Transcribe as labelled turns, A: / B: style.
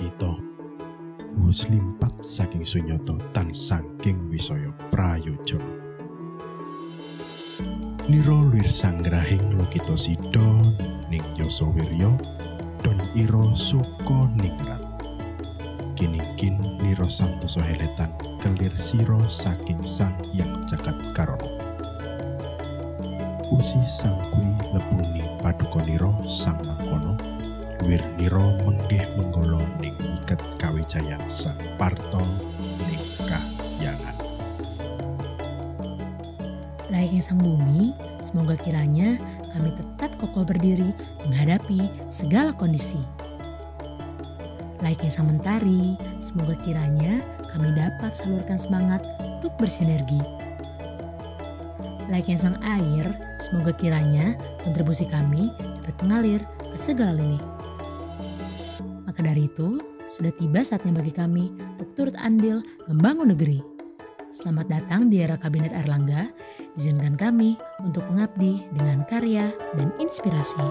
A: Pandito Muslimpat saking sunyoto tan saking wisaya prayojono Niro luwir sanggrahing lokito sido ning yoso wiryo don iro suko ningrat Kiningkin niro santoso heletan kelir siro saking sang yang jagat karono Usi sang kui lebuni padukoniro sang mangkono Wirniro menggih menggolo ning iket kawijayan sang parto ning kahyangan.
B: Layaknya sang bumi, semoga kiranya kami tetap kokoh berdiri menghadapi segala kondisi. Layaknya sang mentari, semoga kiranya kami dapat salurkan semangat untuk bersinergi. Layaknya sang air, semoga kiranya kontribusi kami dapat mengalir ke segala lini. Maka dari itu, sudah tiba saatnya bagi kami untuk turut andil membangun negeri. Selamat datang di era Kabinet Erlangga. Izinkan kami untuk mengabdi dengan karya dan inspirasi.